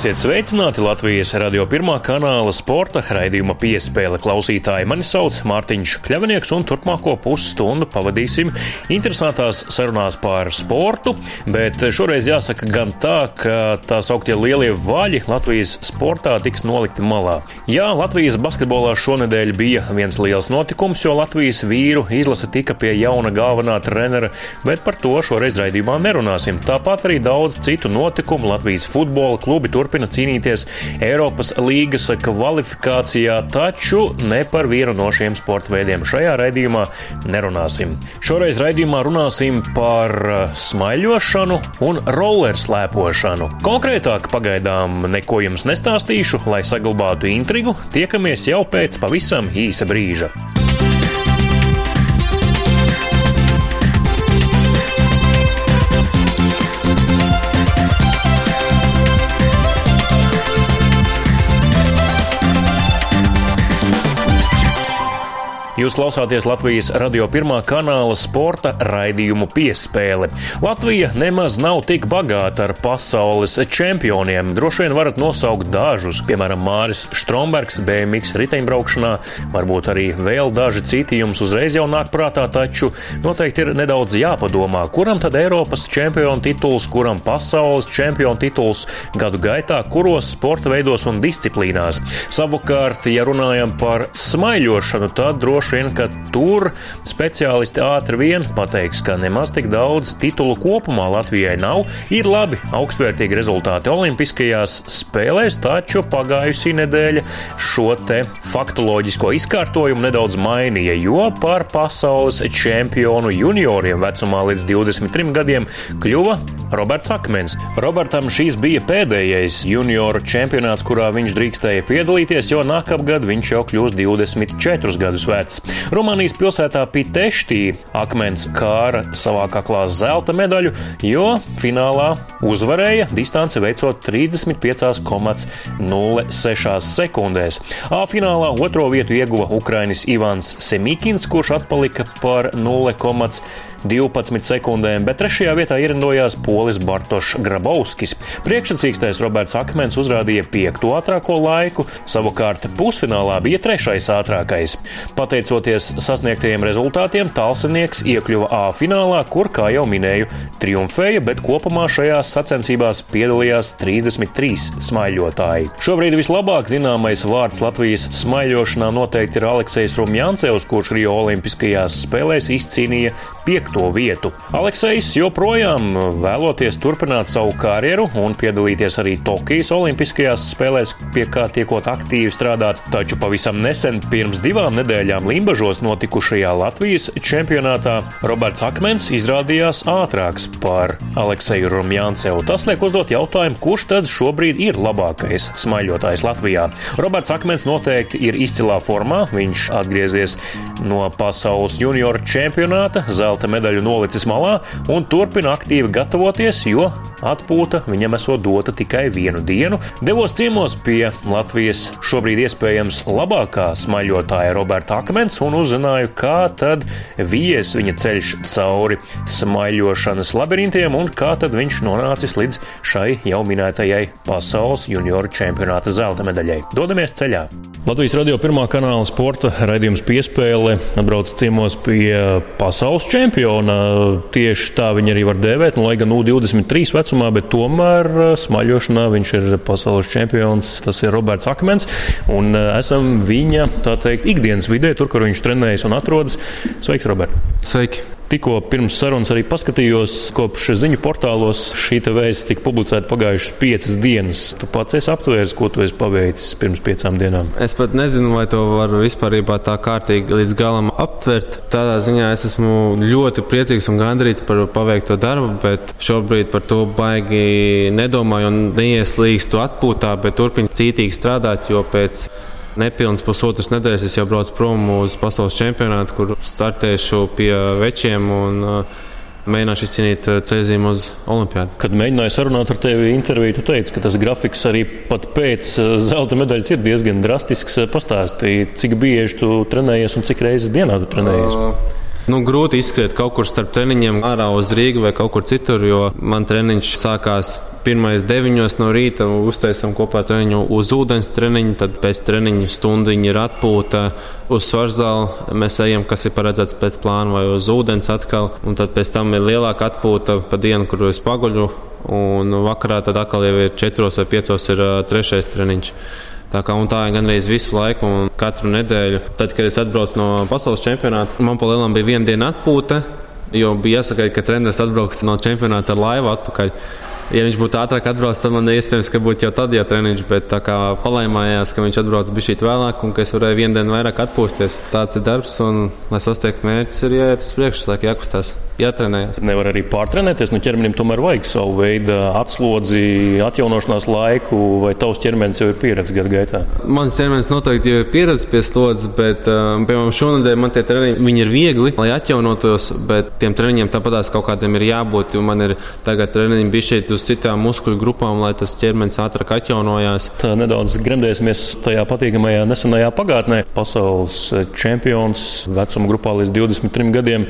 Esiet sveicināti Latvijas radio pirmā kanāla sporta raidījuma piespēle klausītāji. Mani sauc Mārtiņš Kļavinieks, un turpmāko pusstundu pavadīsim interesantās sarunās par sportu, bet šoreiz jāsaka gan tā, ka tā sauktie lielie vaļi Latvijas sportā tiks nolikti malā. Jā, Latvijas basketbolā šonadēļ bija viens liels notikums, jo Latvijas vīru izlase tika pie jauna galvenā trenera, bet par to šoreiz raidījumā nerunāsim. Tāpat arī daudz citu notikumu Latvijas futbola klubi turpina cīnīties Eiropas līgas kvalifikācijā, taču ne par vienu no šiem sporta veidiem šajā raidījumā nerunāsim. Šoreiz raidījumā runāsim par uh, smaiļošanu un rollerslēpošanu. Konkrētāk pagaidām neko jums nestāstīšu, lai saglabātu intrigu. Tiekamies jau pēc pavisam īsa brīža. Jūs klausāties Latvijas radio pirmā kanāla sporta raidījumu piespēle. Latvija nemaz nav tik bagāta ar pasaules čempioniem. Droši vien varat nosaukt dažus, piemēram, Māris Strombergs, BMX riteņbraukšanā, varbūt arī vēl daži citi jums uzreiz jau nāk prātā, taču noteikti ir nedaudz jāpadomā, kuram tad Eiropas čempionu tituls, kuram pasaules čempionu tituls gadu gaitā, kuros sporta veidos un disciplīnās. Savukārt, ja runājam par smaiļošanu, tad droši droši vien, ka tur speciālisti ātri vien pateiks, ka nemaz tik daudz titulu kopumā Latvijai nav. Ir labi, augstvērtīgi rezultāti Olimpiskajās spēlēs, taču pagājusī nedēļa šo te faktoloģisko izkārtojumu nedaudz mainīja, jo par pasaules čempionu junioriem vecumā līdz 23 gadiem kļuva Roberts Akmens. Robertam šīs bija pēdējais junioru čempionāts, kurā viņš drīkstēja piedalīties, jo nākamgad viņš jau kļūs 24 gadus vecs. Rumānijas pilsētā Piteštī akmens kāra savā kaklā zelta medaļu, jo finālā uzvarēja distance veicot 35,06 sekundēs. A finālā otro vietu ieguva Ukrainis Ivans Semikins, kurš atpalika par 0,5 12 sekundēm, bet trešajā vietā ierindojās polis Bartošs Grabovskis. Priekšsacīkstais Roberts Akmens uzrādīja piekto ātrāko laiku, savukārt pusfinālā bija trešais ātrākais. Pateicoties sasniegtajiem rezultātiem, Talsinieks iekļuva A finālā, kur, kā jau minēju, triumfēja, bet kopumā šajās sacensībās piedalījās 33 smaiļotāji. Šobrīd vislabāk zināmais vārds Latvijas smaiļošanā noteikti ir Aleksis Rumjāncevs, kurš Rio Olimpiskajās spēlēs izcīnīja piekto vietu. Aleksejs joprojām vēloties turpināt savu karjeru un piedalīties arī Tokijas Olimpiskajās spēlēs, pie kā tiekot aktīvi strādāts, taču pavisam nesen, pirms divām nedēļām Limbažos notikušajā Latvijas čempionātā, Roberts Akmens izrādījās ātrāks par Alekseju Rumjāncevu. Tas liek uzdot jautājumu, kurš tad šobrīd ir labākais smaiļotājs Latvijā. Roberts Akmens noteikti ir izcilā formā, viņš atgriezies no pasaules junioru čempionāta zelta medaļu nolicis malā un turpina aktīvi gatavoties, jo atpūta viņam esot dota tikai vienu dienu. Devos ciemos pie Latvijas šobrīd iespējams labākā smaļotāja Roberta Akmens un uzzināju, kā tad vies viņa ceļš cauri smaļošanas labirintiem un kā tad viņš nonācis līdz šai jau minētajai pasaules junioru čempionāta zelta medaļai. Dodamies ceļā! Latvijas radio pirmā kanāla sporta raidījums piespēle atbrauc ciemos pie pasaules čempiona. Tieši tā viņa arī var dēvēt, nu, lai gan U23 vecumā, bet tomēr uh, smaļošanā viņš ir pasaules čempions. Tas ir Roberts Akmens, un uh, esam viņa, teikt, ikdienas vidē, tur, kur viņš trenējas un atrodas. Sveiks, Robert! Sveiki! Tikko pirms sarunas arī paskatījos, kopš ziņu portālos šī vēsts tika publicēta pagājušas piecas dienas. Tu pats esi aptvērs, ko tu esi paveicis pirms piecām dienām. Es pat nezinu, vai to var vispār tā kārtīgi līdz galam aptvert. Tādā ziņā es esmu ļoti priecīgs un gandrīz par paveikto darbu, bet šobrīd par to baigi nedomāju un neieslīgstu atpūtā, bet turpinu cītīgi strādāt, jo pēc Nepilns pusotras nedēļas es jau braucu prom uz pasaules čempionātu, kur startēšu pie večiem. Un, uh, Mēģināšu izcīnīt uh, ceļzīmu uz Olimpādu. Kad mēģināju sarunāt ar tevi interviju, tu teici, ka tas grafiks arī pēc uh, zelta medaļas ir diezgan drastisks. Pastāstīji, cik bieži tu trenējies un cik reizes dienā tu trenējies? Uh, Nu, grūti izskriet kaut kur starp treniņiem, ārā uz Rīgas vai kaut kur citur, jo man treniņš sākās pirmais deviņos no rīta. Uztaisām kopā treniņu uz ūdens treniņu, tad pēc treniņa stundiņa ir atpūta uz svarzāli. Mēs ejam, kas ir paredzēts pēc plāna, vai uz ūdens atkal. Un tad pēc tam ir lielāka atpūta pa dienu, kur es paguļu. Un vakarā tad atkal jau ir četros vai piecos ir trešais treniņš. Tā, kā, tā ir gandrīz visu laiku, un katru nedēļu. Tad, kad es atbraucu no pasaules čempionāta, man pa lielam bija viena diena atpūta, jo bija jāsaka, ka treneris atbrauks no čempionāta ar laivu atpakaļ. Ja viņš būtu ātrāk atbraucis, tad man iespējams, ka būtu jau tad jau treniņš, bet tā kā palaimājās, ka viņš atbrauc bija šī vēlāk un ka es varēju vienu dienu vairāk atpūsties. Tāds ir darbs, un, lai sasniegtu mērķus, ir jāiet uz priekšu, lai jākustās, jātrenējas. Nevar arī pārtrenēties, nu ķermenim tomēr vajag savu veidu atslodzi, atjaunošanās laiku, vai tavs ķermenis jau ir pieredzējis gadu gaitā? Mans ķermenis noteikti jau ir pieredzējis pie slodzes, bet, um, piemēram, šonadēļ man tie treniņi ir viegli, lai atjaunotos, bet tiem treniņiem tāpatās kaut kādiem ir jābūt, jo man ir tagad treniņi šeit uz citām muskuļu grupām, lai tas ķermenis ātrāk atjaunojās. Tā nedaudz gremdēsimies tajā patīkamajā nesenajā pagātnē. Pasaules čempions vecuma grupā līdz 23 gadiem.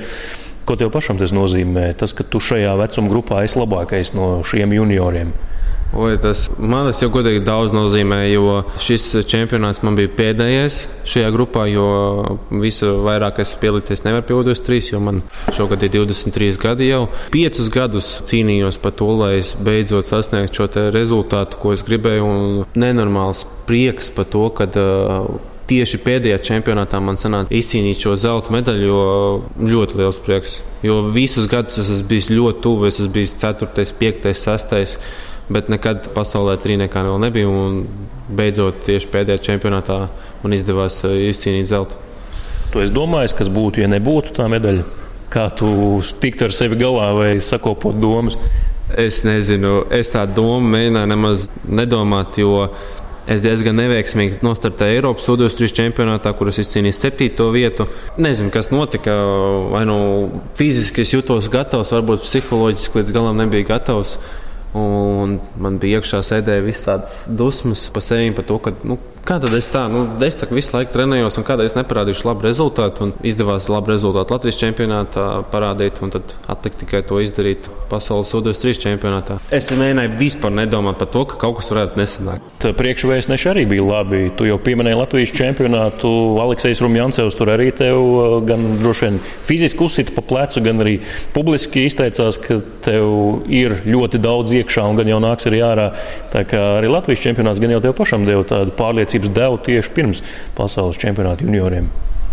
Ko tev pašam tas nozīmē? Tas, ka tu šajā vecuma grupā esi labākais no šiem junioriem. Oi, tas man tas jau godīgi daudz nozīmē, jo šis čempionāts man bija pēdējais šajā grupā, jo visu vairāk es pielīties nevaru pie 23, jo man šogad ir 23 gadi jau. Piecus gadus cīnījos par to, lai es beidzot sasniegtu šo rezultātu, ko es gribēju, un nenormāls prieks par to, ka uh, tieši pēdējā čempionātā man sanāca izcīnīt šo zelta medaļu, jo ļoti liels prieks. Jo visus gadus es esmu bijis ļoti tuvu, es esmu bijis 4, 5, 6 bet nekad pasaulē trīniekā vēl nebija. Beidzot, tieši pēdējā čempionātā man izdevās eh, izcīnīt zeltu. Tu esi domājis, kas būtu, ja nebūtu tā medaļa? Kā tu tiktu ar sevi galā vai sakopot domas? Es nezinu, es tādu domu mēģināju nemaz nedomāt, jo es diezgan neveiksmīgi nostartēju Eiropas Sudus-3 čempionātā, kur es izcīnīju septīto vietu. Nezinu, kas notika. Vai nu fiziski es jutos gatavs, varbūt psiholoģiski līdz galam nebija gatavs. Un man bija iekšā sēdēja visas tādas dusmas par sevi, par to, ka nu, Kā tad es tā, nu, es tā visu laiku trenējos, un es neparādīšu labu rezultātu, un izdevās labu rezultātu Latvijas čempionātā parādīt, un tad atlika tikai to izdarīt pasaules UDS 3 čempionātā. Es nemēģināju vispār nedomāt par to, ka kaut kas varētu nesanākt. Priekšvēstneši arī bija labi. Tu jau pieminēji Latvijas čempionātu, Aleksis Rumjansevs tur arī tev uh, gan droši vien fiziski uzsita pa plecu, gan arī publiski izteicās, ka tev ir ļoti daudz iekšā un gan jau nāks arī ārā. Tā kā arī Latvijas čempionāts gan jau tev pašam deva tādu pārliecību pārliecības devu tieši pirms pasaules čempionāta junioriem.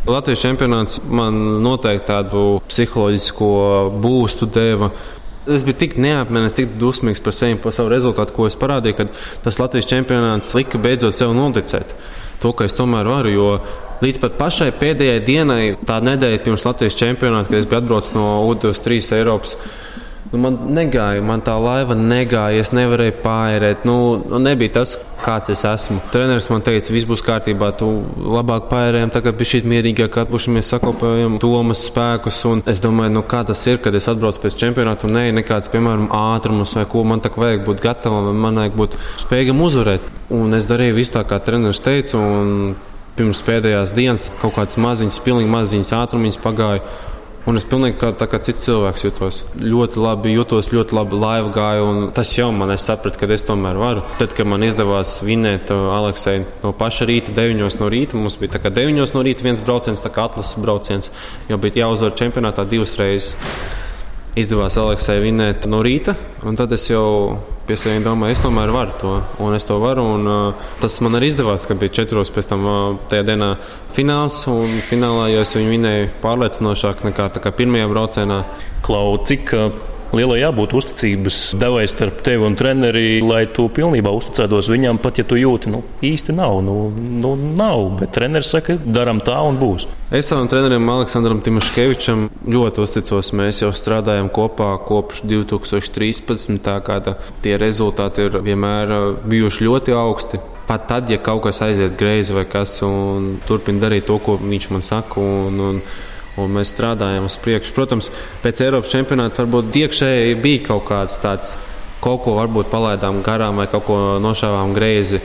Latvijas čempionāts man noteikti tādu psiholoģisko būstu deva. Es biju tik neapmienīgs, tik dusmīgs par sevi, par savu rezultātu, ko es parādīju, ka tas Latvijas čempionāts lika beidzot sev noticēt to, ka es tomēr varu. Jo līdz pat pašai pēdējai dienai, tā nedēļa pirms Latvijas čempionāta, kad es biju atbraucis no U23 Eiropas Nu, man negāja, man tā laiva negāja, es nevarēju pārēt. Nu, nu, nebija tas, kāds es esmu. Treneris man teica, viss būs kārtībā, tu labāk pārējām, tagad bija šī mierīgāk, atpūšamies, sakopējam domas spēkus. Un es domāju, nu, kā tas ir, kad es atbraucu pēc čempionāta un ne nekāds, piemēram, ātrums vai ko man tā vajag būt gatavam, man vajag būt spējīgam uzvarēt. Un es darīju visu tā, kā treneris teica. Pirms pēdējās dienas kaut kādas maziņas, pilnīgi maziņas ātrumiņas pagāja. Un es pilnīgi kā, kā cits cilvēks jutos. Ļoti labi jutos, ļoti labi laiva gāja. Tas jau man es sapratu, ka es tomēr varu. Tad, kad man izdevās vinēt uh, Aleksai no paša rīta, 9 no rīta, mums bija 9 no rīta viens brauciens, tā kā atlases brauciens, jo bija jāuzvar čempionātā divas reizes. Izdevās Aleksai vinēt no rīta, un tad es jau pie sevis domāju, es tomēr varu to, un es to varu. Un, uh, tas man arī izdevās, ka bija četros pēc tam uh, tajā dienā fināls, un finālā jau es viņu vinēju pārliecinošāk nekā pirmajā braucienā. Klau, cik uh lielai jābūt uzticības devai starp tevi un treneri, lai tu pilnībā uzticētos viņam, pat ja tu jūti, nu, īsti nav. Nu, nu, nav bet treneris saka, darām tā un būs. Es savam trenerim Aleksandram Timoškevičam ļoti uzticos. Mēs jau strādājam kopā kopš 2013. gada. Tie rezultāti ir vienmēr bijuši ļoti augsti. Pat tad, ja kaut kas aiziet greizi vai kas, un turpina darīt to, ko viņš man saka. Un, un, un mēs strādājam uz priekšu. Protams, pēc Eiropas čempionāta varbūt iekšēji bija kaut kāds tāds, kaut ko varbūt palaidām garām vai kaut ko nošāvām greizi.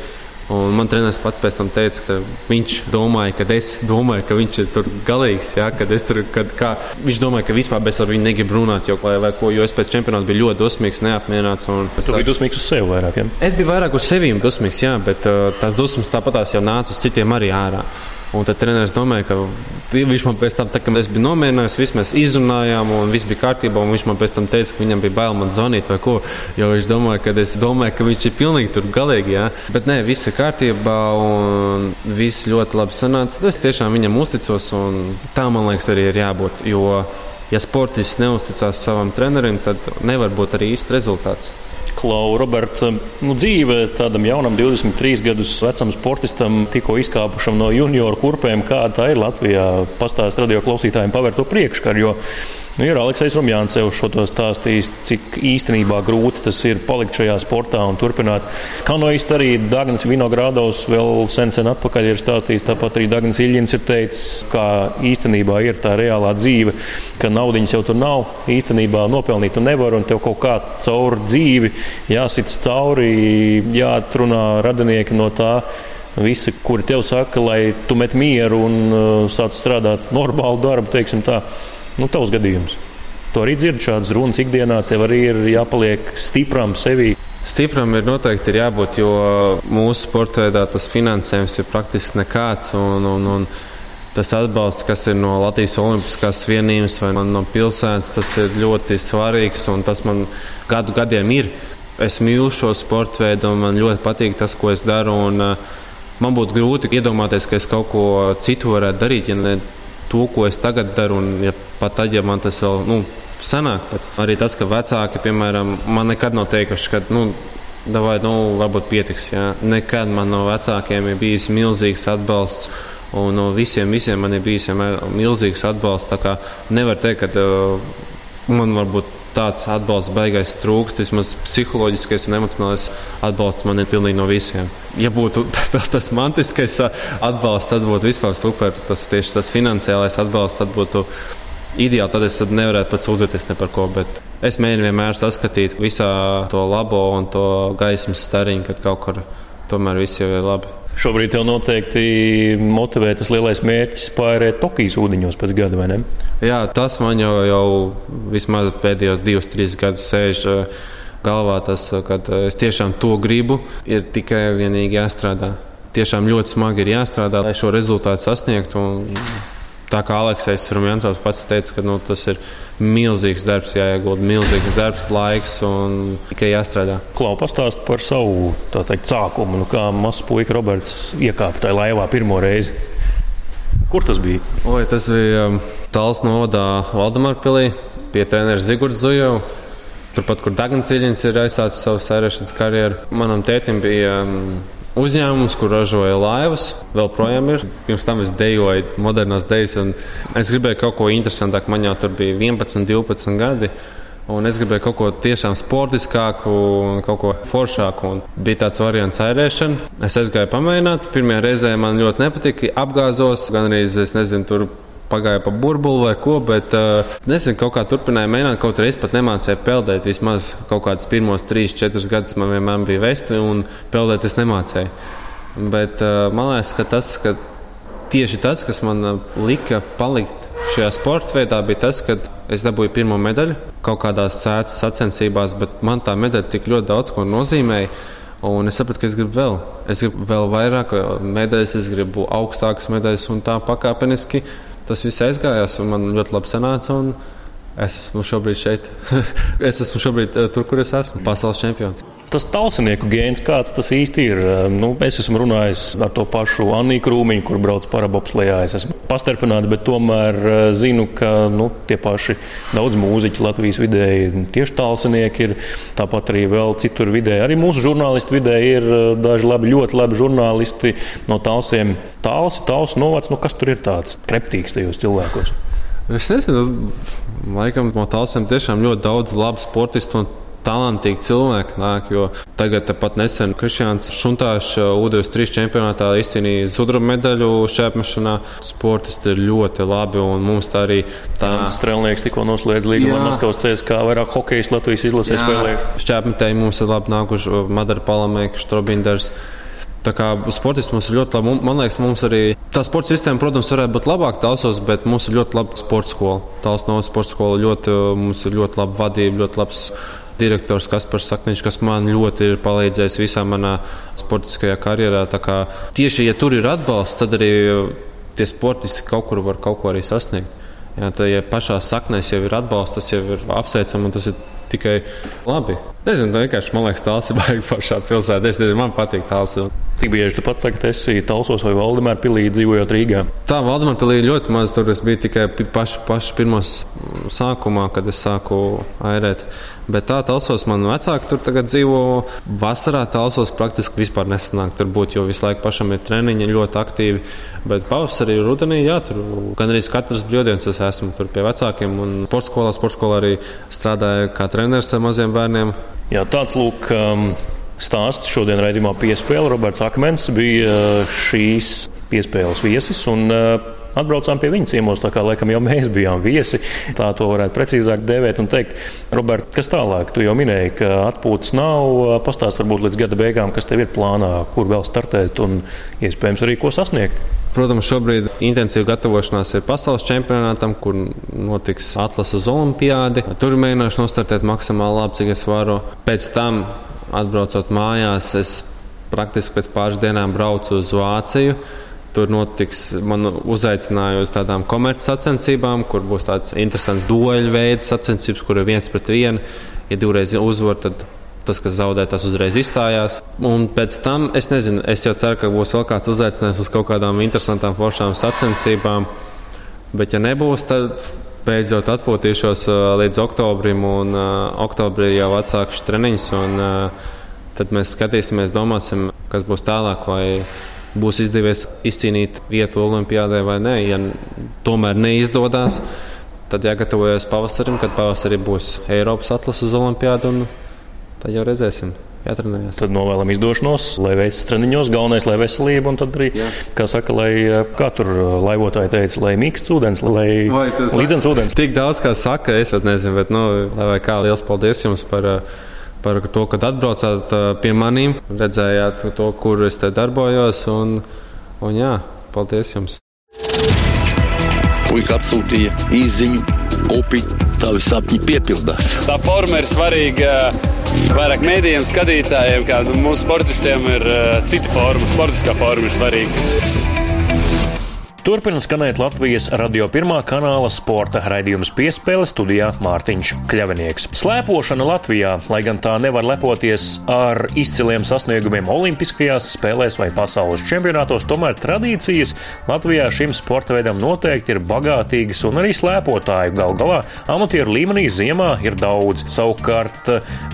Un man treneris pats pēc tam teica, ka viņš domāja, ka es domāju, ka viņš ir tur galīgs. Ja, kad tur, kad, kā, viņš domāja, ka vispār es ar viņu negribu runāt, jo, vai, vai ko, jo es pēc čempionāta biju ļoti dusmīgs, neapmierināts. Tu biji dusmīgs uz sevi vairāk. Ja? Es biju vairāk uz sevi dusmīgs, jā, bet uh, tās dusmas tāpatās jau nāca uz citiem arī ārā. Un tad treneris domāja, ka viņš man pēc tam, tā, kad es biju nomierinājies, viss mēs izrunājām, un viss bija kārtībā. Viņš man pēc tam teica, ka viņam bija bail man zvanīt vai ko. Jo viņš domāja, ka es domāju, ka viņš ir pilnīgi tur galīgi. Jā. Bet nē, viss ir kārtībā, un viss ļoti labi sanāca. Es tiešām viņam uzticos, un tā man liekas arī ir jābūt. Jo, ja sportists neusticās savam trenerim, tad nevar būt arī īsts rezultāts. Klau, Roberta, nu, dzīve tādam jaunam, 23 gadus vecam sportistam, tikko izkāpušam no junioru kurpēm, kāda tā ir Latvijā. Pastāst radio klausītājiem, pavērt to priekškaru. Nu, ir Aleksis Rumjāns šo to stāstījis, cik īstenībā grūti tas ir palikt šajā sportā un turpināt. Kanoist arī Dārgans Vinogradovs vēl sen, sen atpakaļ ir stāstījis. Tāpat arī Dārgans Iļņins ir teicis, kā īstenībā ir tā reālā dzīve, ka naudiņas jau tur nav. Īstenībā nopelnīt tu nevari un tev kaut kā caur dzīvi jāsit cauri, jāatrunā radinieki no tā. Visi, kuri tev saka, lai tu met mieru un uh, sāc strādāt normālu darbu, teiksim tā. Nu, tavs gadījums. To arī dzird šādas runas ikdienā. Tev arī ir jāpaliek stipram sevi. Stipram ir noteikti ir jābūt, jo mūsu sporta veidā tas finansējums ir praktiski nekāds. Un, un, un tas atbalsts, kas ir no Latvijas Olimpiskās vienības vai no pilsētas, tas ir ļoti svarīgs un tas man gadu gadiem ir. Es mīlu šo sporta veidu un man ļoti patīk tas, ko es daru. Un, uh, man būtu grūti iedomāties, ka es kaut ko citu varētu darīt, ja ne to, ko es tagad daru. Un, ja pat tad, ja man tas vēl nu, sanāk, arī tas, ka vecāki, piemēram, man nekad nav teikuši, ka. Nu, Davai, nu, varbūt pietiks. Jā. Nekad man no vecākiem ir bijis milzīgs atbalsts. Un no visiem, visiem man ir bijis milzīgs atbalsts. Nevar teikt, ka uh, man varbūt tāds atbalsts beigās trūkst. Vismaz psiholoģiskais un emocionālais atbalsts man ir pilnīgi no visiem. Ja būtu tas mantiskais atbalsts, tad būtu vispār super. Tas tieši tas finansiālais atbalsts, tad būtu ideāli. Tad es nevarētu pat sūdzēties ne par ko. Bet es mēģinu vienmēr saskatīt visā to labo un to gaismas stariņu, kad kaut kur tomēr viss jau ir labi. Šobrīd tev noteikti motivē tas lielais mērķis pārēt Tokijas ūdeņos pēc gada, vai ne? Jā, tas man jau, jau vismaz pēdējos divus, trīs gadus sēž uh, galvā. Tas, uh, ka uh, es tiešām to gribu, ir tikai vienīgi jāstrādā. Tiešām ļoti smagi ir jāstrādā, lai šo rezultātu sasniegtu. Un tā kā Aleksis Rumjansovs pats teica, ka nu, tas ir milzīgs darbs, jāiegulda milzīgs darbs, laiks un tikai jāstrādā. Klau pastāst par savu teikt, sākumu, nu, kā mazs puika Roberts iekāpa tajā laivā pirmo reizi. Kur tas bija? Oi, tas bija um, Tāls novadā Valdemārpilī pie treneris Zigorda Zujova. Turpat, kur Ciļņins ir aizsācis savu sērēšanas karjeru. Manam tētim bija um, uzņēmums, kur ražoja laivas, vēl projām ir. Pirms tam es dejoju modernās dejas, un es gribēju kaut ko interesantāku. Man jau tur bija 11, 12 gadi. Un es gribēju kaut ko tiešām sportiskāku, kaut ko foršāku. Un bija tāds variants airēšana. Es aizgāju pamēģināt. Pirmajā reizē man ļoti nepatika. Apgāzos, gan arī es nezinu, tur pagāja pa burbuli vai ko, bet uh, nezinu, kaut kā turpināja mēģināt. Kaut es pat nemācīju peldēt. Vismaz kaut kādus pirmos trīs, četrus gadus man vienmēr bija vesti, un peldēt es nemācīju. Bet uh, man liekas, ka tas, ka tieši tas, kas man lika palikt šajā sporta veidā, bija tas, ka es dabūju pirmo medaļu kaut kādās sēdes sacensībās, bet man tā medaļa tik ļoti daudz ko nozīmēja. Un es sapratu, ka es gribu vēl. Es gribu vēl vairāk medaļas, es gribu augstākas medaļas un tā pakāpeniski tas viss aizgājās, un man ļoti labi sanāca. Es esmu šobrīd šeit. es esmu šobrīd eh, tur, kur es esmu. Pasaules čempions. Tas talsinieku gēns, kāds tas īsti ir. Ehm, nu, es esmu runājis ar to pašu Anniju Krūmiņu, kur brauc parabopslējā. Es esmu pastarpināts, bet tomēr eh, zinu, ka nu, tie paši daudz mūziķi Latvijas vidē tieši talsinieki ir. Tāpat arī vēl citur vidē. Arī mūsu žurnālistu vidē ir eh, daži labi, ļoti labi žurnālisti no talsiem. Tāls, tāls novacs, nu kas tur ir tāds kreptīgs tajos cilvēkos? Es nezinu, laikam no tālsiem tiešām ļoti daudz labu sportistu. Talantīgi cilvēki nāk, tagad pat nesen Kristians Šuntāšs U23 čempionātā izcīnīja sudraba medaļu šķērsmešanā. Sportisti ir ļoti labi, un mums tā arī tā strēlnieks tikko noslēdz līgumu ar Maskavas CSK, vairāk hokejas Latvijas izlasē spēlējuši. Šķērsmetēji mums ir labi nākuši Madara Palamēka, Štrobinders. Tā kā sportists mums ir ļoti labi. Man liekas, mums arī tā sporta sistēma, protams, varētu būt labāka tālsos, bet mums ir ļoti laba sporta skola. Tāls no sporta skola ļoti, mums ir ļoti laba vadība, ļoti labs direktors Kaspars Sakniņš, kas man ļoti ir palīdzējis visā manā sportiskajā karjerā. Tieši, ja tur ir atbalsts, tad arī tie sportisti kaut kur var kaut ko arī sasniegt. Jā, tā, ja pašā saknēs jau ir atbalsts, tas jau ir apsveicami un tas ir tikai labi. Nezinu, vienkārši man liekas, tās ir baigi pašā pilsētā. Es nezinu, man patīk tās. Cik bieži tu pats tagad esi Talsos vai Valdemāra pilī dzīvojot Rīgā? Tā Valdemāra pilī ļoti maz. Tur es biju tikai paši, paši pirmos sākumā, kad es sāku airēt. Bet tā Talsos man vecāki tur tagad dzīvo. Vasarā Talsos praktiski vispār nesanāk tur būt, jo visu laiku pašam ir treniņi ļoti aktīvi. Bet pavasarī, rudenī, jā, tur gan arī katrs brīvdienas es esmu tur pie vecākiem. Un sporta skolā, sporta skolā arī strādāju kā treneris ar maziem bērniem. Jā, tāds lūk. Um stāsts šodien raidījumā piespēle. Roberts Akmens bija uh, šīs piespēles viesis. Un, uh, Atbraucām pie viņa ciemos, tā kā laikam jau mēs bijām viesi. Tā to varētu precīzāk dēvēt un teikt. Robert, kas tālāk? Tu jau minēji, ka atpūtas nav. Pastāst varbūt līdz gada beigām, kas tev ir plānā, kur vēl startēt un iespējams arī ko sasniegt. Protams, šobrīd intensīva gatavošanās ir pasaules čempionātam, kur notiks atlases uz olimpiādi. Tur mēģināšu nostartēt maksimāli labi, cik es varu. Pēc tam atbraucot mājās, es praktiski pēc pāris dienām braucu uz Vāciju. Tur notiks, man uzaicināja uz tādām komercsacensībām, kur būs tāds interesants dueļu veids sacensības, kur ir viens pret vienu. Ja divreiz uzvar, tad tas, kas zaudē, tas uzreiz izstājās. Un pēc tam es nezinu, es jau ceru, ka būs vēl kāds uzaicinājums uz kaut kādām interesantām, foršām sacensībām. Bet, ja nebūs, tad beidzot atpūtīšos uh, līdz oktobrim, un uh, oktobrī jau atsākšu treniņus. Un, uh, tad mēs skatīsimies, domāsim, kas būs tālāk. Būs izdevies izcīnīt vietu Olimpijādē vai nē. Ja tomēr neizdodas, tad jāgatavojas pavasarim, kad pavasarī būs Eiropas atlases un tad jau redzēsim jātrenējas. Tad novēlam izdošanos, lai veicas treniņos, galvenais, lai veselība, un tad arī, Jā. kā saka, lai, kā tur laivotāji teica, lai mīksts ūdens, lai līdzens ūdens. Tik daudz, kā saka, es pat nezinu, bet, nu, vai kā liels paldies jums par par to, ka atbraucāt pie maniem, redzējāt to, kur es te darbojos. Un, un jā, paldies jums! Puika atsūtīja īziņu, upi, tavi sapņi piepildās. Tā forma ir svarīga vairāk mēdījiem, skatītājiem, kā mūsu sportistiem ir uh, cita forma, sportiskā forma ir svarīga. Turpina skanēt Latvijas radio pirmā kanāla sporta raidījums piespēle studijā Mārtiņš Kļavinieks. Slēpošana Latvijā, lai gan tā nevar lepoties ar izciliem sasniegumiem Olimpiskajās spēlēs vai pasaules čempionātos, tomēr tradīcijas Latvijā šim sporta veidam noteikti ir bagātīgas un arī slēpotāju gal galā amatieru līmenī ziemā ir daudz. Savukārt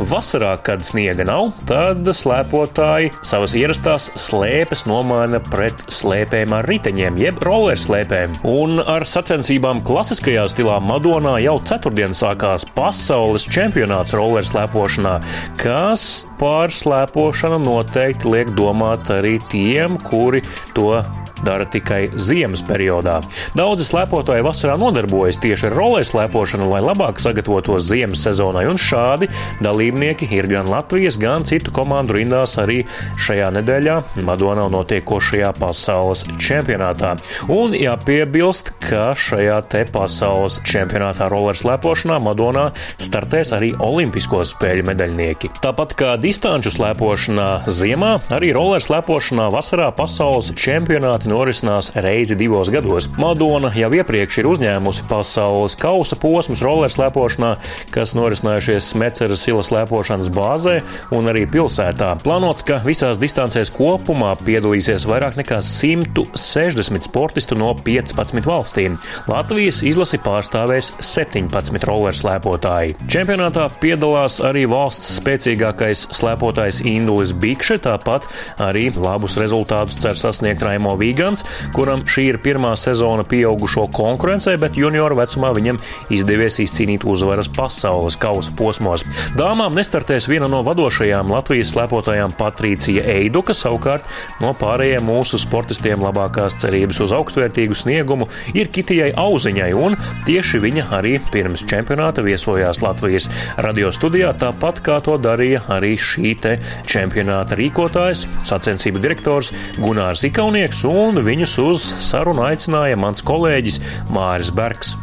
vasarā, kad sniega nav, tad slēpotāji savas ierastās slēpes nomaina pret slēpēm ar riteņiem, jeb rolēm rollerslēpēm. Un ar sacensībām klasiskajā stilā Madonā jau ceturtdien sākās pasaules čempionāts rollerslēpošanā, kas par slēpošanu noteikti liek domāt arī tiem, kuri to dara tikai ziemas periodā. Daudzi slēpotāji vasarā nodarbojas tieši ar rolēs slēpošanu, lai labāk sagatavotos ziemas sezonai, un šādi dalībnieki ir gan Latvijas, gan citu komandu rindās arī šajā nedēļā Madonā notiekošajā pasaules čempionātā. Un jāpiebilst, ka šajā te pasaules čempionātā roleru slēpošanā Madonā startēs arī Olimpisko spēļu medaļnieki. Tāpat kā distanču slēpošanā ziemā, arī roleru slēpošanā vasarā pasaules čempionāti norisinās reizi divos gados. Madona jau iepriekš ir uzņēmusi pasaules kausa posmus rollerslēpošanā, kas norisinājušies Smeceras ilas slēpošanas bāzē un arī pilsētā. Plānots, ka visās distancēs kopumā piedalīsies vairāk nekā 160 sportistu no 15 valstīm. Latvijas izlasi pārstāvēs 17 rollerslēpotāji. Čempionātā piedalās arī valsts spēcīgākais slēpotājs Indulis Bikše, tāpat arī labus rezultātus cer sasniegt Raimo Vīga gigants, kuram šī ir pirmā sezona pieaugušo konkurencē, bet junioru vecumā viņam izdevies izcīnīt uzvaras pasaules kausa posmos. Dāmām nestartēs viena no vadošajām Latvijas slēpotājām Patricija Eiduka, savukārt no pārējiem mūsu sportistiem labākās cerības uz augstvērtīgu sniegumu ir Kitijai Auziņai, un tieši viņa arī pirms čempionāta viesojās Latvijas radio studijā, tāpat kā to darīja arī šī te čempionāta rīkotājs, sacensību direktors Gunārs Ikaunieks, un viņus uz sarunu aicināja mans kolēģis Māris Bergs.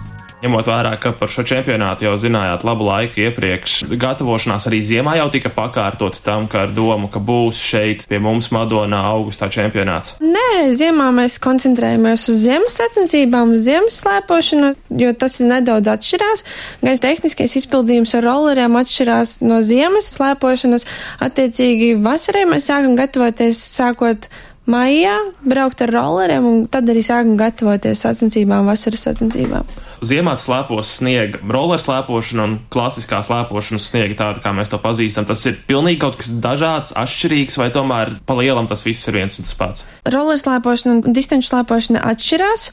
Ņemot vērā, ka par šo čempionātu jau zinājāt labu laiku iepriekš, gatavošanās arī ziemā jau tika pakārtot tam, ka ar domu, ka būs šeit pie mums Madonā augustā čempionāts. Nē, ziemā mēs koncentrējamies uz ziemas sacensībām, uz ziemas slēpošanu, jo tas ir nedaudz atšķirās. Gan tehniskais izpildījums ar rolleriem atšķirās no ziemas slēpošanas. Attiecīgi vasarai mēs sākam gatavoties sākot maijā, braukt ar rolleriem, un tad arī sākam gatavoties sacensībām, vasaras sacensībām. Ziemā slēpos sniega, roller slēpošana un klasiskā slēpošana sniega, tāda kā mēs to pazīstam. Tas ir pilnīgi kaut kas dažāds, atšķirīgs, vai tomēr pa lielam tas viss ir viens un tas pats. Roller slēpošana un distanču slēpošana atšķirās.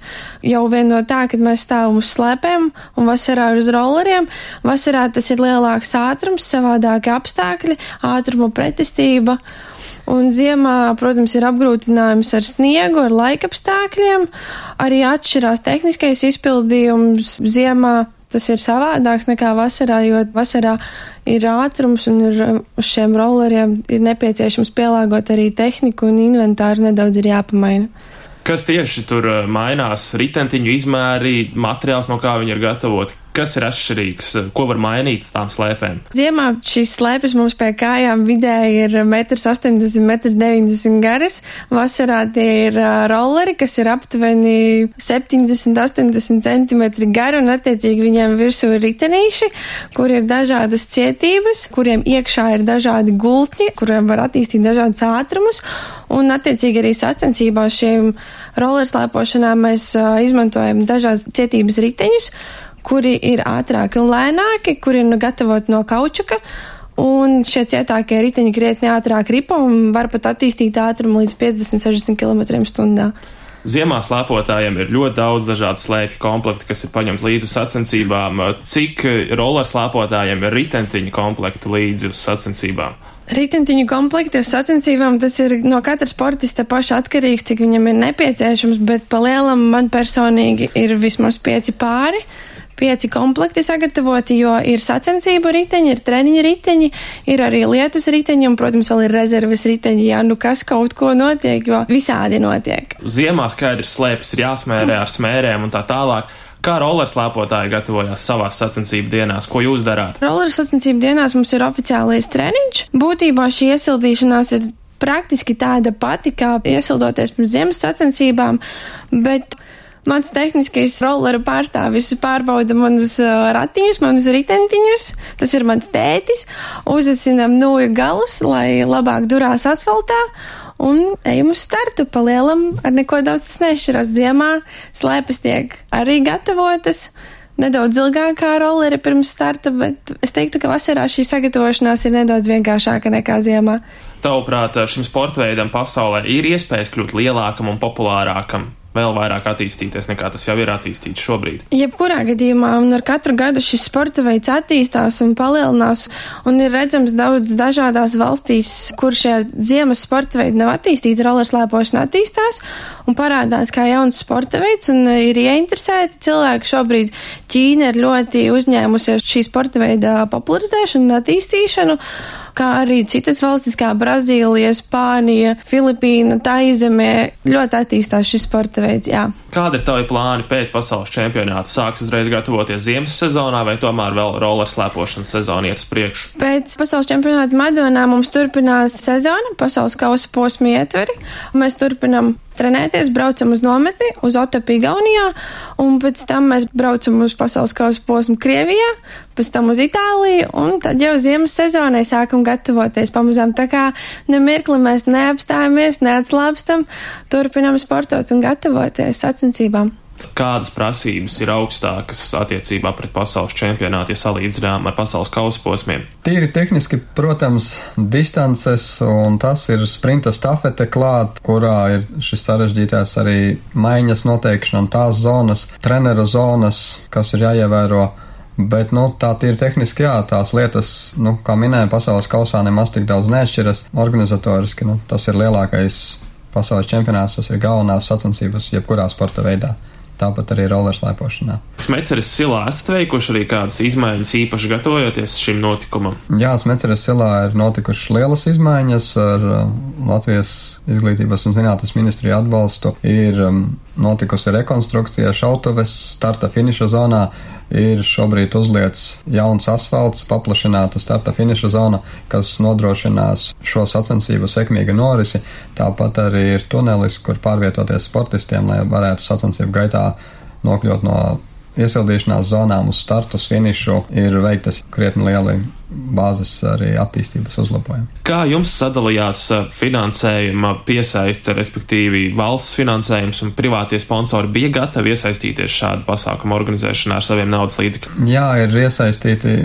Jau vien no tā, kad mēs stāvam uz slēpēm un vasarā uz rolleriem. Vasarā tas ir lielāks ātrums, savādāki apstākļi, ātruma pretestība. Un ziemā, protams, ir apgrūtinājums ar sniegu, ar laikapstākļiem. Arī atšķirās tehniskais izpildījums ziemā. Tas ir savādāks nekā vasarā, jo vasarā ir ātrums un ir uz šiem rolleriem ir nepieciešams pielāgot arī tehniku un inventāru nedaudz ir jāpamaina. Kas tieši tur mainās? Ritentiņu izmēri, materiāls, no kā viņi ir gatavoti. Kas ir atšķirīgs, ko var mainīt tām slēpēm? Ziemā šīs slēpes mums pie kājām vidēji ir 1,80 m, 1,90 m garas. Vasarā tie ir rolleri, kas ir aptuveni 70-80 cm gari, un attiecīgi viņiem virsū ir ritenīši, kur ir dažādas cietības, kuriem iekšā ir dažādi gultņi, kuriem var attīstīt dažādus ātrumus, un attiecīgi arī sacensībās šiem rollerslēpošanām mēs uh, izmantojam dažādas cietības riteņus kuri ir ātrāki un lēnāki, kuri ir nu gatavoti no kaučuka. Un šie cietākie riteņi krietni ātrāk ripo un var pat attīstīt ātrumu līdz 50-60 km/h. Ziemā slēpotājiem ir ļoti daudz dažādu slēpju komplektu, kas ir paņemti līdzi sacensībām. Cik roller slēpotājiem ir ritentiņu komplekti līdzi sacensībām? Ritentiņu komplekti uz sacensībām tas ir no katra sportista paša atkarīgs, cik viņam ir nepieciešams, bet pa lielam man personīgi ir vismaz pieci pāri pieci komplekti sagatavoti, jo ir sacensību riteņi, ir treniņa riteņi, ir arī lietus riteņi un, protams, vēl ir rezerves riteņi, ja nu kas kaut ko notiek, jo visādi notiek. Ziemā skaidrs slēpes ir jāsmērē ar smērēm un tā tālāk. Kā rollerslēpotāji gatavojās savās sacensību dienās? Ko jūs darāt? Roller sacensību dienās mums ir oficiālais treniņš. Būtībā šī iesildīšanās ir praktiski tāda pati, kā iesildoties pirms ziemas sacensībām, bet Mans tehniskais rollera pārstāvis pārbauda manus uh, ratiņus, manus ritentiņus. Tas ir mans tētis. Uzasinām nūju galus, lai labāk durās asfaltā. Un ejam uz startu. Palielam ar neko daudz tas nešķirās. Ziemā slēpes tiek arī gatavotas. Nedaudz ilgākā rolleri pirms starta, bet es teiktu, ka vasarā šī sagatavošanās ir nedaudz vienkāršāka nekā ziemā. Tavuprāt, šim sportveidam pasaulē ir iespējas kļūt lielākam un populārākam? Vēl vairāk attīstīties nekā tas jau ir attīstīts šobrīd. Jebkurā gadījumā, un ar katru gadu šis sporta veids attīstās un palielinās, un ir redzams daudz dažādās valstīs, kur šie ziemas sporta veidi nav attīstīti, rollerslēpošana attīstās un parādās kā jauns sporta veids, un ir ieinteresēti cilvēki. Šobrīd Ķīna ir ļoti uzņēmusies šī sporta veida popularizēšanu un attīstīšanu kā arī citas valstis kā Brazīlija, Spānija, Filipīna, Taizemē ļoti attīstās šis sporta veids. Jā. Kāda ir tavi plāni pēc pasaules čempionāta? Sāks uzreiz gatavoties ziemas sezonā vai tomēr vēl roller slēpošanas sezona iet uz priekšu? Pēc pasaules čempionāta Madonā mums turpinās sezona, pasaules kausa posma ietveri. Mēs turpinam trenēties, braucam uz nometni, uz Otapu Igaunijā, un pēc tam mēs braucam uz pasaules kausa posmu Krievijā, pēc tam uz Itāliju, un tad jau ziemas sezonai sākam gatavoties pamazām. Tā kā nemirkli mēs neapstājamies, neatslāpstam, turpinam sportot un gatavoties sacensībām. Kādas prasības ir augstākas attiecībā pret pasaules čempionātu, ja salīdzinām ar pasaules kausa posmiem? Tīri tehniski, protams, distances un tas ir sprinta stafete klāt, kurā ir šis sarežģītās arī maiņas noteikšana un tās zonas, treneru zonas, kas ir jāievēro. Bet, nu, tā ir tehniski, jā, tās lietas, nu, kā minēja, pasaules kausā nemaz tik daudz neatšķiras. Organizatoriski, nu, tas ir lielākais pasaules čempionāts, tas ir galvenās sacensības jebkurā sporta veidā tāpat arī rollerslēpošanā. Smeceres silā esat veikuši arī kādas izmaiņas īpaši gatavojoties šim notikumam? Jā, Smeceres silā ir notikušas lielas izmaiņas ar um, Latvijas izglītības un zinātnes ministriju atbalstu. Ir um, notikusi rekonstrukcija šautuves starta finiša zonā ir šobrīd uzliets jauns asfalts, paplašināta starta finiša zona, kas nodrošinās šo sacensību sekmīgu norisi. Tāpat arī ir tunelis, kur pārvietoties sportistiem, lai varētu sacensību gaitā nokļūt no iesildīšanās zonām uz startu, finišu, ir veiktas krietni lieli bāzes arī attīstības uzlabojumi. Kā jums sadalījās uh, finansējuma piesaiste, respektīvi valsts finansējums un privātie sponsori bija gatavi iesaistīties šādu pasākumu organizēšanā ar saviem naudas līdzekļiem? Jā, ir iesaistīti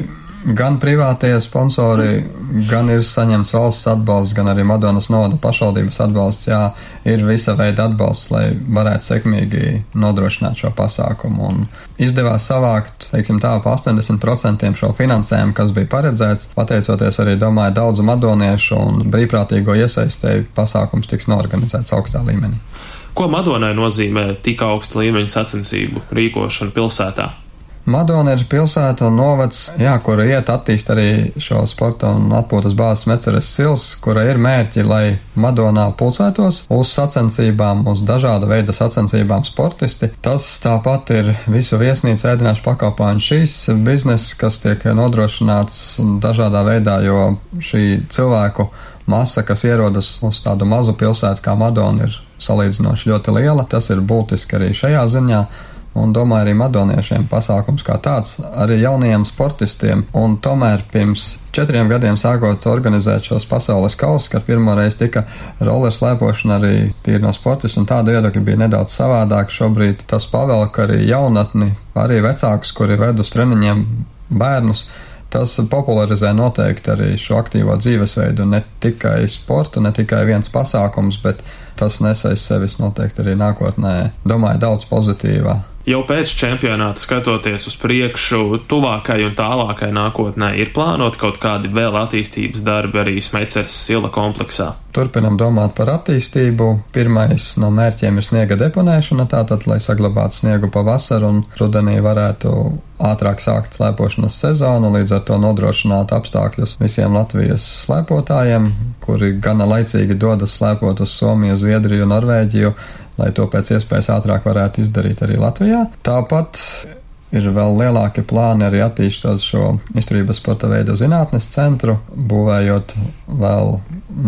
gan privātie sponsori, gan ir saņemts valsts atbalsts, gan arī Madonas novada pašvaldības atbalsts. Jā, ir visa veida atbalsts, lai varētu sekmīgi nodrošināt šo pasākumu. Un izdevās savākt, teiksim tā, pa 80% šo finansējumu, kas bija paredzēts, pateicoties arī, domāju, daudzu madoniešu un brīvprātīgo iesaistēju pasākums tiks norganizēts augstā līmenī. Ko Madonai nozīmē tik augsta līmeņa sacensību rīkošana pilsētā? Madona ir pilsēta un novads, jā, kura iet attīst arī šo sporta un atpūtas bāzes meceres sils, kura ir mērķi, lai Madonā pulcētos uz sacensībām, uz dažāda veida sacensībām sportisti. Tas tāpat ir visu viesnīcu ēdināšu pakalpojumu šīs bizness, kas tiek nodrošināts dažādā veidā, jo šī cilvēku masa, kas ierodas uz tādu mazu pilsētu kā Madona, ir salīdzinoši ļoti liela. Tas ir būtiski arī šajā ziņā un domāju arī madoniešiem pasākums kā tāds, arī jaunajiem sportistiem. Un tomēr pirms četriem gadiem sākot organizēt šos pasaules kausus, kad pirmoreiz tika roller slēpošana arī tīri no sportista, un tāda viedokļa bija nedaudz savādāk. Šobrīd tas pavelk arī jaunatni, arī vecākus, kuri ved uz treniņiem bērnus. Tas popularizē noteikti arī šo aktīvo dzīvesveidu, ne tikai sportu, ne tikai viens pasākums, bet tas nesais sevis noteikti arī nākotnē. Domāju, daudz pozitīvā jau pēc čempionāta skatoties uz priekšu, tuvākai un tālākai nākotnē, ir plānot kaut kādi vēl attīstības darbi arī Smeceres sila kompleksā? Turpinam domāt par attīstību. Pirmais no mērķiem ir sniega deponēšana, tātad, lai saglabātu sniegu pavasaru un rudenī varētu ātrāk sākt slēpošanas sezonu, līdz ar to nodrošināt apstākļus visiem Latvijas slēpotājiem, kuri gana laicīgi dodas slēpot uz Somiju, Zviedriju, Norvēģiju lai to pēc iespējas ātrāk varētu izdarīt arī Latvijā. Tāpat ir vēl lielāki plāni arī attīstot šo izturības sporta veidu zinātnes centru, būvējot vēl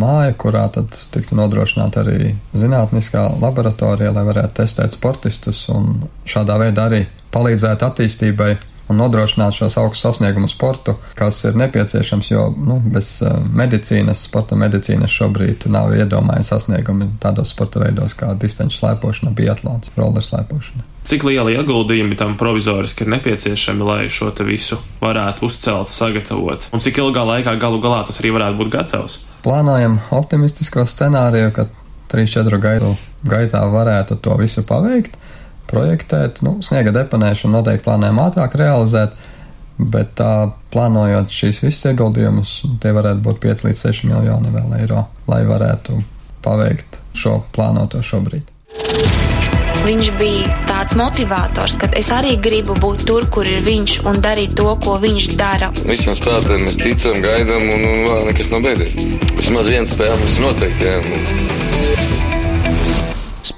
māju, kurā tad tiktu nodrošināta arī zinātniskā laboratorija, lai varētu testēt sportistus un šādā veidā arī palīdzēt attīstībai un nodrošināt šos augstus sasniegumus sportu, kas ir nepieciešams, jo nu, bez uh, medicīnas, sporta medicīnas šobrīd nav iedomājami sasniegumi tādos sporta veidos kā distanču slēpošana, biatlons, roller slēpošana. Cik lieli ieguldījumi tam provizoriski ir nepieciešami, lai šo visu varētu uzcelt, sagatavot, un cik ilgā laikā galu galā tas arī varētu būt gatavs? Plānojam optimistisko scenāriju, ka 3-4 gadu gaitā varētu to visu paveikt projektēt. Nu, sniega deponēšanu noteikti plānojam ātrāk realizēt, bet tā plānojot šīs visas ieguldījumus, tie varētu būt 5 līdz 6 miljoni vēl eiro, lai varētu paveikt šo plānoto šobrīd. Viņš bija tāds motivators, ka es arī gribu būt tur, kur ir viņš un darīt to, ko viņš dara. Visiem spēlētājiem mēs ticam, gaidām, un, un vēl nekas nav beidzies. Vismaz viens spēle mums noteikti. Jā.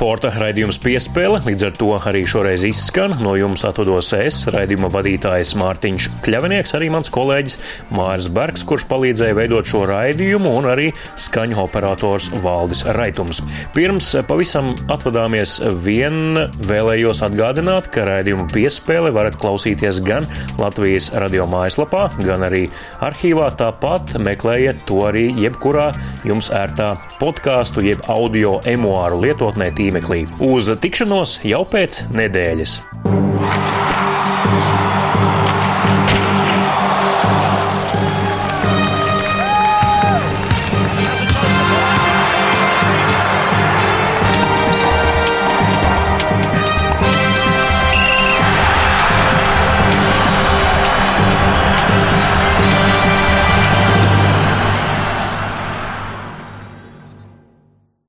Sporta raidījums piespēle, līdz ar to arī šoreiz izskan. No jums atvados es, raidījuma vadītājs Mārtiņš Kļavinieks, arī mans kolēģis Māris Bergs, kurš palīdzēja veidot šo raidījumu, un arī skaņu operators Valdis Raitums. Pirms pavisam atvadāmies, vien vēlējos atgādināt, ka raidījumu piespēle varat klausīties gan Latvijas radio mājaslapā, gan arī arhīvā. Tāpat meklējiet to arī jebkurā jums ērtā podkāstu jeb audio emuāru lietotnē tīmeklī. Uz tikšanos jau pēc nedēļas!